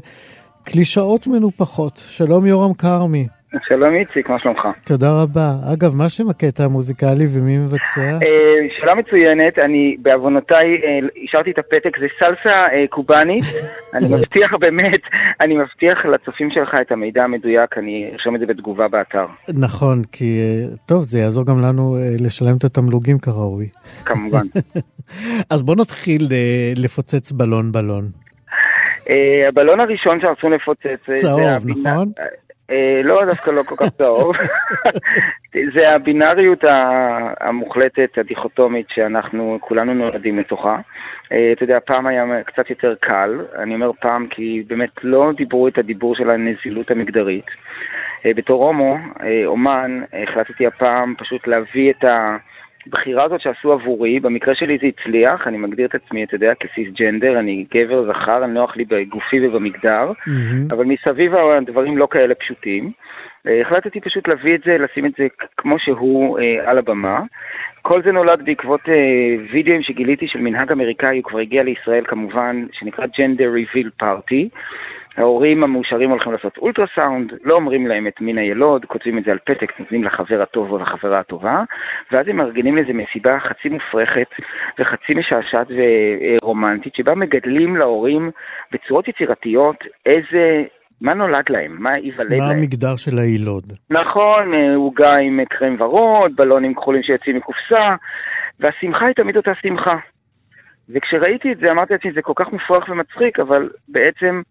קלישאות מנופחות. שלום יורם כרמי. שלום איציק, מה שלומך? תודה רבה. אגב, מה שם הקטע המוזיקלי ומי מבצע? אה, שאלה מצוינת, אני בעוונותיי אה, השארתי את הפתק, זה סלסה אה, קובאנית, אני מבטיח באמת, אני מבטיח לצופים שלך את המידע המדויק, אני ארשום את זה בתגובה באתר. נכון, כי טוב, זה יעזור גם לנו לשלם את התמלוגים כראוי. כמובן. אז בוא נתחיל לפוצץ בלון בלון. הבלון הראשון שרצו לפוצץ, צהוב, נכון? אה, לא, דווקא לא כל כך טוב. זה הבינאריות המוחלטת, הדיכוטומית, שאנחנו כולנו נולדים לתוכה. אה, אתה יודע, פעם היה קצת יותר קל, אני אומר פעם כי באמת לא דיברו את הדיבור של הנזילות המגדרית. אה, בתור הומו, אומן, החלטתי הפעם פשוט להביא את ה... הבחירה הזאת שעשו עבורי, במקרה שלי זה הצליח, אני מגדיר את עצמי, אתה יודע, כסיס ג'נדר, אני גבר, זכר, אני נוח לי בגופי ובמגדר, mm-hmm. אבל מסביב הדברים לא כאלה פשוטים. אה, החלטתי פשוט להביא את זה, לשים את זה כמו שהוא אה, על הבמה. כל זה נולד בעקבות אה, וידאוים שגיליתי של מנהג אמריקאי, הוא כבר הגיע לישראל כמובן, שנקרא Gender Reveal Party. ההורים המאושרים הולכים לעשות אולטרסאונד, לא אומרים להם את מין הילוד, כותבים את זה על פתק, נותנים לחבר הטוב או לחברה הטובה, ואז הם מארגנים לזה מסיבה חצי מופרכת וחצי משעשעת ורומנטית, שבה מגדלים להורים בצורות יצירתיות איזה מה נולד להם? מה ייוולד להם? מה המגדר של היילוד? נכון, עוגה עם קרם ורוד, בלונים כחולים שיוצאים מקופסה, והשמחה היא תמיד אותה שמחה. וכשראיתי את זה אמרתי לעצמי, זה כל כך מופרך ומצחיק, אבל בעצם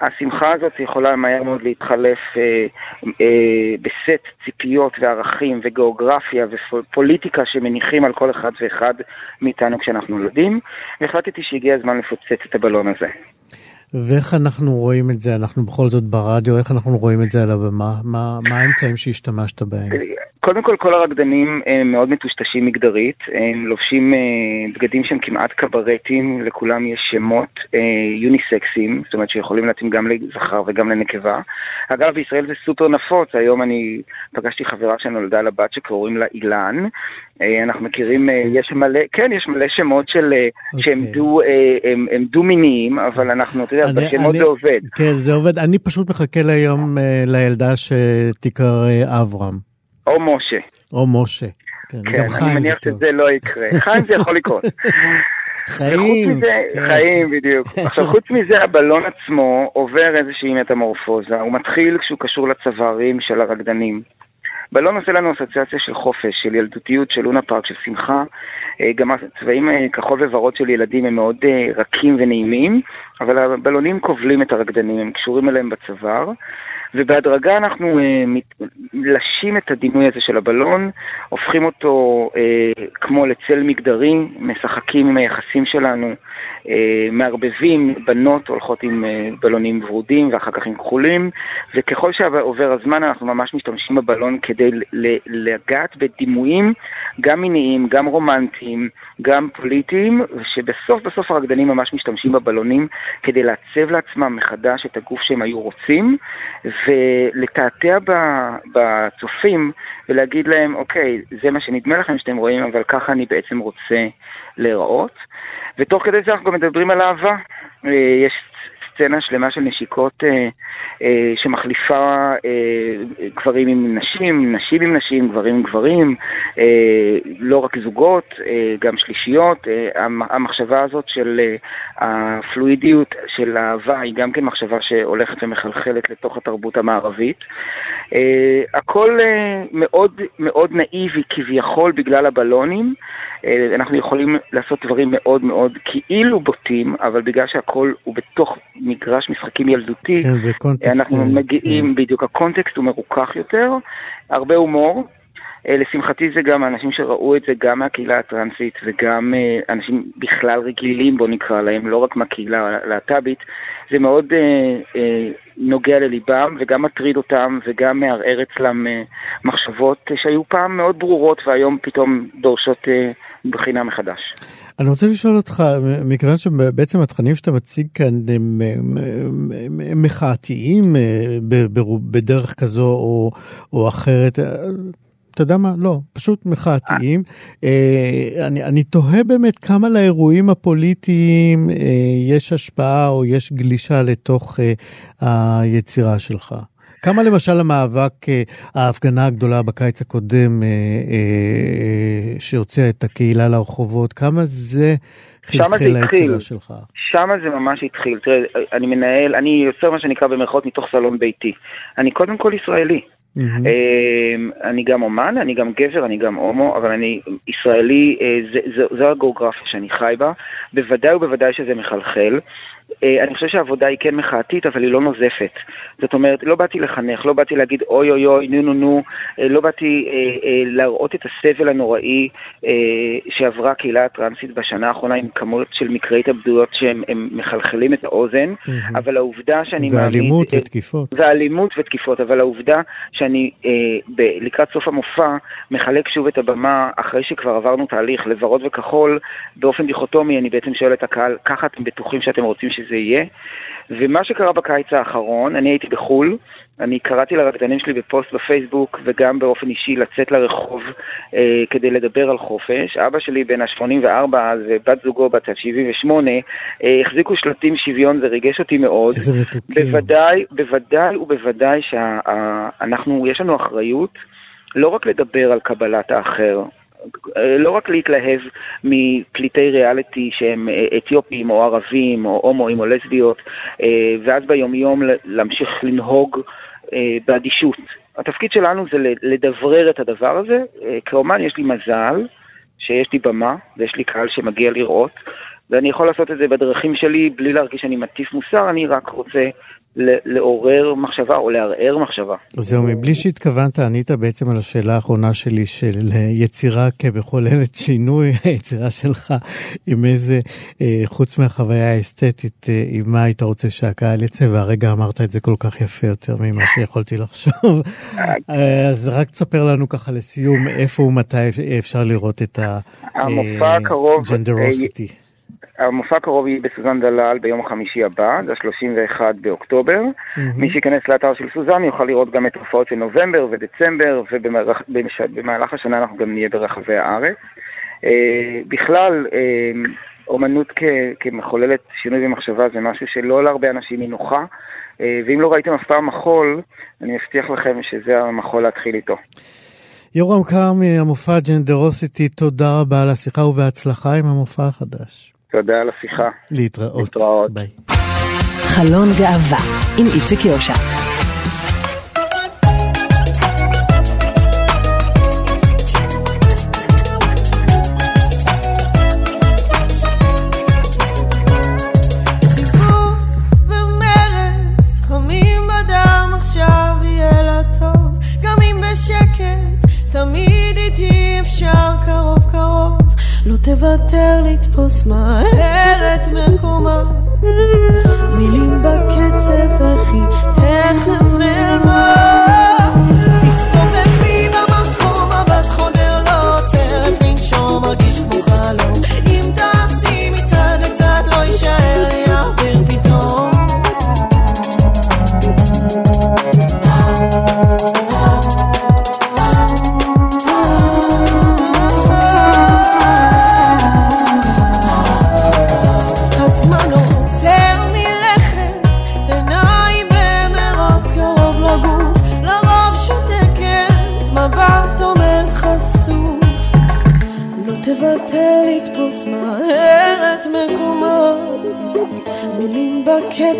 השמחה הזאת יכולה מהר מאוד להתחלף אה, אה, בסט ציפיות וערכים וגיאוגרפיה ופוליטיקה שמניחים על כל אחד ואחד מאיתנו כשאנחנו נולדים, והחלטתי שהגיע הזמן לפוצץ את הבלון הזה. ואיך אנחנו רואים את זה? אנחנו בכל זאת ברדיו, איך אנחנו רואים את זה על הבמה? מה, מה האמצעים שהשתמשת בהם? קודם כל, כל הרקדנים הם מאוד מטושטשים מגדרית, הם לובשים אה, בגדים שהם כמעט קברטים, לכולם יש שמות אה, יוניסקסים, זאת אומרת שיכולים להתאים גם לזכר וגם לנקבה. אגב, בישראל זה סופר נפוץ, היום אני פגשתי חברה שנולדה לבת שקוראים לה אילן. אה, אנחנו מכירים, אה, יש מלא, כן, יש מלא שמות של, אה, okay. שהם אוקיי. דו, אה, הם, הם דו-מיניים, אבל אנחנו, אתה יודע, בשמות זה עובד. כן, זה עובד. אני פשוט מחכה ליום אה, לילדה שתיקרא אה, אברהם. או משה. או משה. כן, כן, גם חיים אני מניח. שזה לא יקרה. חיים זה יכול לקרות. חיים. מזה, כן. חיים בדיוק. עכשיו חוץ מזה הבלון עצמו עובר איזושהי מטמורפוזה, הוא מתחיל כשהוא קשור לצווארים של הרקדנים. בלון עושה לנו אסוציאציה של חופש, של ילדותיות, של לונה פארק, של שמחה. אה, גם הצבעים אה, כחול וורוד של ילדים הם מאוד אה, רכים ונעימים, אבל הבלונים כובלים את הרקדנים, הם קשורים אליהם בצוואר. ובהדרגה אנחנו אה, לשים את הדימוי הזה של הבלון, הופכים אותו אה, כמו לצל מגדרי, משחקים עם היחסים שלנו, אה, מערבבים, בנות הולכות עם אה, בלונים ורודים ואחר כך עם כחולים, וככל שעובר הזמן אנחנו ממש משתמשים בבלון כדי לגעת בדימויים גם מיניים, גם רומנטיים, גם פוליטיים, ושבסוף בסוף הרקדנים ממש משתמשים בבלונים כדי לעצב לעצמם מחדש את הגוף שהם היו רוצים, ולתעתע בצופים ולהגיד להם, אוקיי, זה מה שנדמה לכם שאתם רואים, אבל ככה אני בעצם רוצה להיראות. ותוך כדי זה אנחנו גם מדברים על אהבה. אה, יש סצנה שלמה של נשיקות אה, אה, שמחליפה גברים עם נשים, נשים עם נשים, גברים עם גברים, לא רק זוגות, גם שלישיות. המ- המחשבה הזאת של הפלואידיות של האהבה היא גם כן מחשבה שהולכת ומחלחלת לתוך התרבות המערבית. הכל מאוד מאוד נאיבי כביכול בגלל הבלונים. אה, אנחנו יכולים לעשות דברים מאוד מאוד כאילו בוטים, אבל בגלל שהכל הוא בתוך מגרש משחקים ילדותי, כן, בקונטקסט... אנחנו אה, מגיעים, בדיוק, הקונטקסט הוא מרוכך יותר, הרבה הומור. אה, לשמחתי זה גם אנשים שראו את זה גם מהקהילה הטרנסית וגם אנשים בכלל רגילים, בוא נקרא להם, לא רק מהקהילה הלהט"בית. זה מאוד אה, אה, נוגע לליבם וגם מטריד אותם וגם מערער אצלם אה, מחשבות שהיו פעם מאוד ברורות והיום פתאום דורשות אה, בחינה מחדש. אני רוצה לשאול אותך, מכיוון שבעצם התכנים שאתה מציג כאן הם, הם, הם, הם מחאתיים אה, בדרך כזו או, או אחרת, אה, אתה יודע מה? לא, פשוט מחאתיים. אה, אני, אני תוהה באמת כמה לאירועים הפוליטיים אה, יש השפעה או יש גלישה לתוך אה, היצירה שלך. כמה למשל המאבק, אה, ההפגנה הגדולה בקיץ הקודם אה, אה, שהוציאה את הקהילה לרחובות, כמה זה חלחל. ליצירה שלך? שם זה ממש התחיל. תראה, אני מנהל, אני יוצר מה שנקרא במרכאות מתוך סלון ביתי. אני קודם כל ישראלי. אמ, אני גם אומן, אני גם גבר, אני גם הומו, אבל אני ישראלי, זה- זה- זו הגיאוגרפיה שאני חי בה. בוודאי ובוודאי שזה מחלחל. אה, אני חושב שהעבודה היא כן מחאתית, אבל היא לא נוזפת. זאת אומרת, לא באתי לחנך, לא באתי להגיד אוי אוי אוי, נו נו נו, אה, לא באתי אה, אה, להראות את הסבל הנוראי אה, שעברה הקהילה הטרנסית בשנה האחרונה עם כמות של מקרי התאבדויות שהם הם מחלחלים את האוזן, מהמם. אבל העובדה שאני ואלימות אה, ותקיפות. ואלימות ותקיפות, אבל העובדה שאני אה, ב- לקראת סוף המופע מחלק שוב את הבמה אחרי שכבר עברנו תהליך לוורוד וכחול, באופן דיכוטומי אני בעצם שואל את הקהל, ככה אתם בטוחים שאתם רוצים שזה יהיה? ומה שקרה בקיץ האחרון, אני הייתי בחו"ל, אני קראתי לרקדנים שלי בפוסט בפייסבוק וגם באופן אישי לצאת לרחוב אה, כדי לדבר על חופש. אבא שלי בן ה-84 אז ובת זוגו בת ה-78 אה, החזיקו שלטים שוויון, זה ריגש אותי מאוד. איזה מתוקים. בוודאי, בוודאי ובוודאי שאנחנו, יש לנו אחריות לא רק לדבר על קבלת האחר, לא רק להתלהב מפליטי ריאליטי שהם אה, אתיופים או ערבים או הומואים או לסביות, אה, ואז ביומיום להמשיך לנהוג אה, באדישות. התפקיד שלנו זה לדברר את הדבר הזה. כאומן יש לי מזל שיש לי במה ויש לי קהל שמגיע לראות, ואני יכול לעשות את זה בדרכים שלי בלי להרגיש שאני מטיף מוסר, אני רק רוצה לעורר מחשבה או לערער מחשבה. זהו, מבלי שהתכוונת, ענית בעצם על השאלה האחרונה שלי של יצירה כמחוללת שינוי, היצירה שלך עם איזה, אה, חוץ מהחוויה האסתטית, אה, עם מה היית רוצה שהקהל יצא, והרגע אמרת את זה כל כך יפה יותר ממה שיכולתי לחשוב. אה, אז רק תספר לנו ככה לסיום, איפה ומתי אפשר לראות את המופע הקרוב. המופע הקרוב יהיה בסוזן דלל ביום החמישי הבא, זה ה-31 באוקטובר. מי שייכנס לאתר של סוזן יוכל לראות גם את הופעות של נובמבר ודצמבר, ובמהלך השנה אנחנו גם נהיה ברחבי הארץ. אה, בכלל, אה, אומנות כ- כמחוללת שינוי במחשבה זה משהו שלא להרבה אנשים היא נוחה, אה, ואם לא ראיתם אף פעם מחול, אני מבטיח לכם שזה המחול להתחיל איתו. יורם כרמי, המופע ג'נדרוסיטי, תודה רבה על השיחה ובהצלחה עם המופע החדש. תודה על השיחה. להתראות. להתראות. ביי. חלון גאווה עם איציק יושע. תוותר לתפוס מהר את מקומה. מילים בקצב,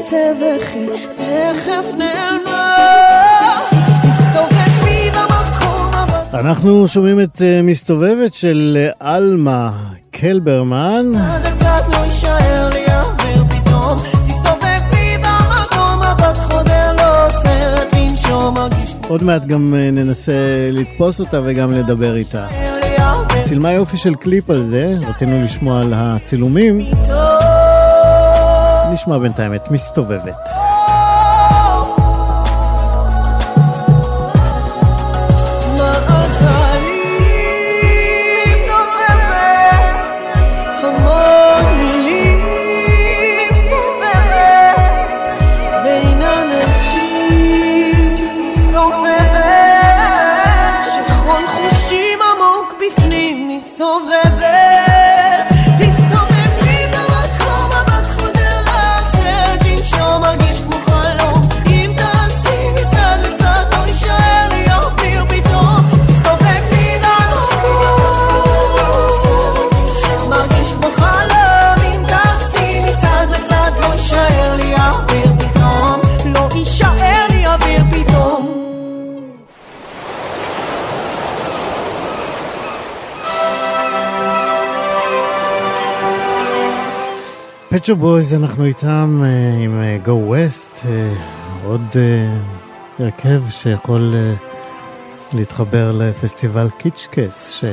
קצב וכי תכף נעלמה אנחנו שומעים את אה, מסתובבת של אה, עלמה קלברמן. עוד מעט גם אה, ננסה לתפוס אותה וגם לדבר איתה. צילמה יופי של קליפ על זה, רצינו לשמוע על הצילומים. נשמע בינתיים את מסתובבת. פצ'ו בויז, אנחנו איתם אה, עם אה, Go West, אה, עוד הרכב שיכול להתחבר לפסטיבל קיצ'קס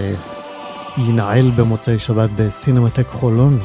שינעל במוצאי שבת בסינמטק חולון.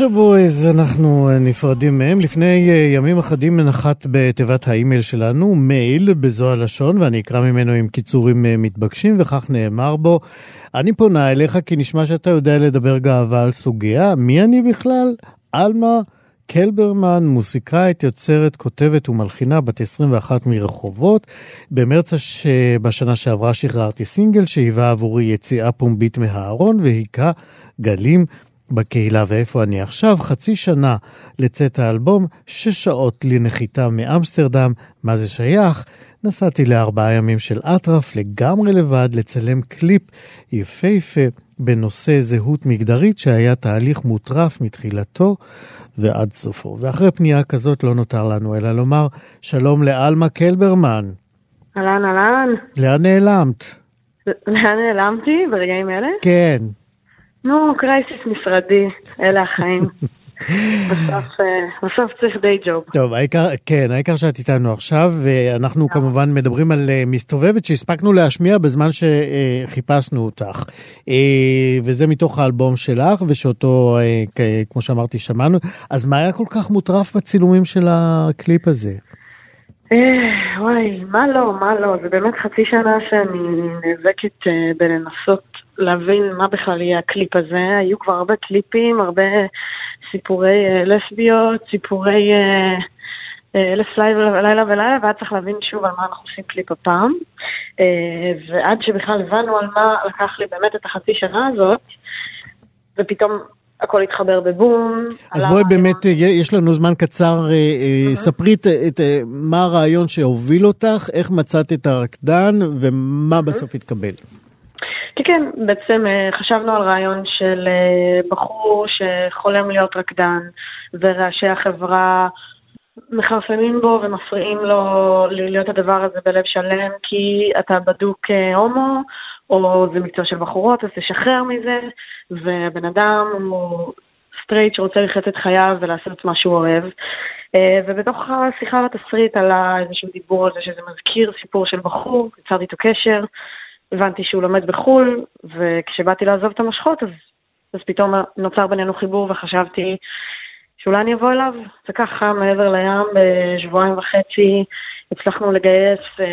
Pet Shop Boys, אנחנו אה, נפרדים מהם. לפני אה, ימים אחדים נחת בתיבת האימייל שלנו מייל בזו הלשון, ואני אקרא ממנו עם קיצורים אה, מתבקשים, וכך נאמר בו, אני פונה אליך כי נשמע שאתה יודע לדבר גאווה על סוגיה. מי אני בכלל? עלמה קלברמן, מוסיקאית, יוצרת, כותבת ומלחינה, בת 21 מרחובות. במרץ הש... בשנה שעברה שחררתי סינגל שהיווה עבורי יציאה פומבית מהארון והיכה גלים בקהילה ואיפה אני עכשיו, חצי שנה לצאת האלבום, שש שעות לנחיתה מאמסטרדם, מה זה שייך? נסעתי לארבעה ימים של אטרף לגמרי לבד לצלם קליפ יפהפה בנושא זהות מגדרית שהיה תהליך מוטרף מתחילתו ועד סופו. ואחרי פנייה כזאת לא נותר לנו אלא לומר שלום לעלמה קלברמן. אהלן, אהלן. לאן נעלמת? לאן נעלמתי ברגעים אלה? כן. נו, קרייסיס משרדי, אלה החיים. בסוף, אה, בסוף צריך די ג'וב. טוב, העיקר, כן, העיקר שאת איתנו עכשיו, ואנחנו כמובן מדברים על אה, מסתובבת שהספקנו להשמיע בזמן שחיפשנו אותך. אה, וזה מתוך האלבום שלך, ושאותו, אה, כמו שאמרתי, שמענו. אז מה היה כל כך מוטרף בצילומים של הקליפ הזה? אה, וואי, מה לא, מה לא, זה באמת חצי שנה שאני נאבקת אה, בלנסות להבין מה בכלל יהיה הקליפ הזה. היו כבר הרבה קליפים, הרבה סיפורי אה, לסביות, סיפורי אה, אה, אלף לילה לילה ולילה, והיה צריך להבין שוב על מה אנחנו עושים קליפ הפעם. אה, ועד שבכלל הבנו על מה לקח לי באמת את החצי שנה הזאת, ופתאום הכל התחבר בבום. אז בואי באמת, אה, יש לנו זמן קצר, אה, ספרי את- מה הרעיון שהוביל אותך, איך מצאת את הרקדן ומה בסוף התקבל. כן, כן, בעצם אה, חשבנו על רעיון של אה, בחור שחולם להיות רקדן, ורעשי החברה מכרסמים בו ומפריעים לו להיות הדבר הזה בלב שלם, כי אתה בדוק אה, הומו, או זה מקצוע של בחורות, אז תשחרר מזה, והבן אדם הוא סטרייט שרוצה לחיות את חייו ולעשות את מה שהוא אוהב. ובתוך השיחה בתסריט עלה איזשהו דיבור על זה שזה מזכיר סיפור של בחור, יצרתי איתו קשר, הבנתי שהוא לומד בחו"ל, וכשבאתי לעזוב את המושכות, אז, אז פתאום נוצר בינינו חיבור וחשבתי שאולי אני אבוא אליו, וככה מעבר לים בשבועיים וחצי הצלחנו לגייס אה,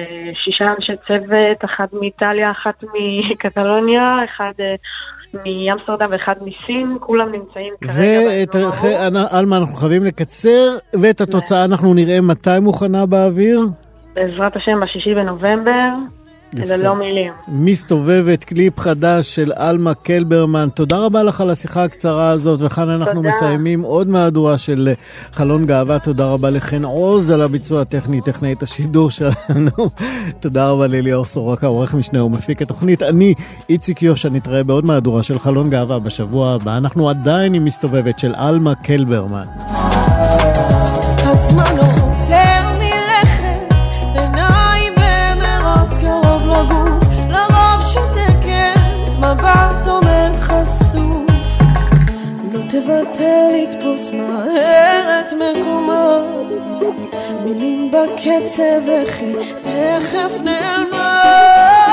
שישה אנשי צוות, אחת מאיטליה, אחת מקטלוניה, אחד אה, מאמסטרדם ואחד מסין, כולם נמצאים ואת, אחרי- עלמה, אנחנו חייבים לקצר, ואת התוצאה אנחנו נראה מתי מוכנה באוויר. בעזרת השם בשישי בנובמבר. ללא מילים. מסתובבת, קליפ חדש של עלמה קלברמן. תודה רבה לך על השיחה הקצרה הזאת, וכאן אנחנו תודה. מסיימים עוד מהדורה של אה, חלון גאווה. תודה רבה לחן עוז על הביצוע הטכני, טכנאית השידור שלנו. תודה רבה לליאור סורוקה, עורך משנה ומפיק התוכנית. אני, איציק יושע, נתראה בעוד מהדורה של חלון גאווה בשבוע הבא. אנחנו עדיין עם מסתובבת של עלמה קלברמן. מילים בקצב וכי תכף נעלמה.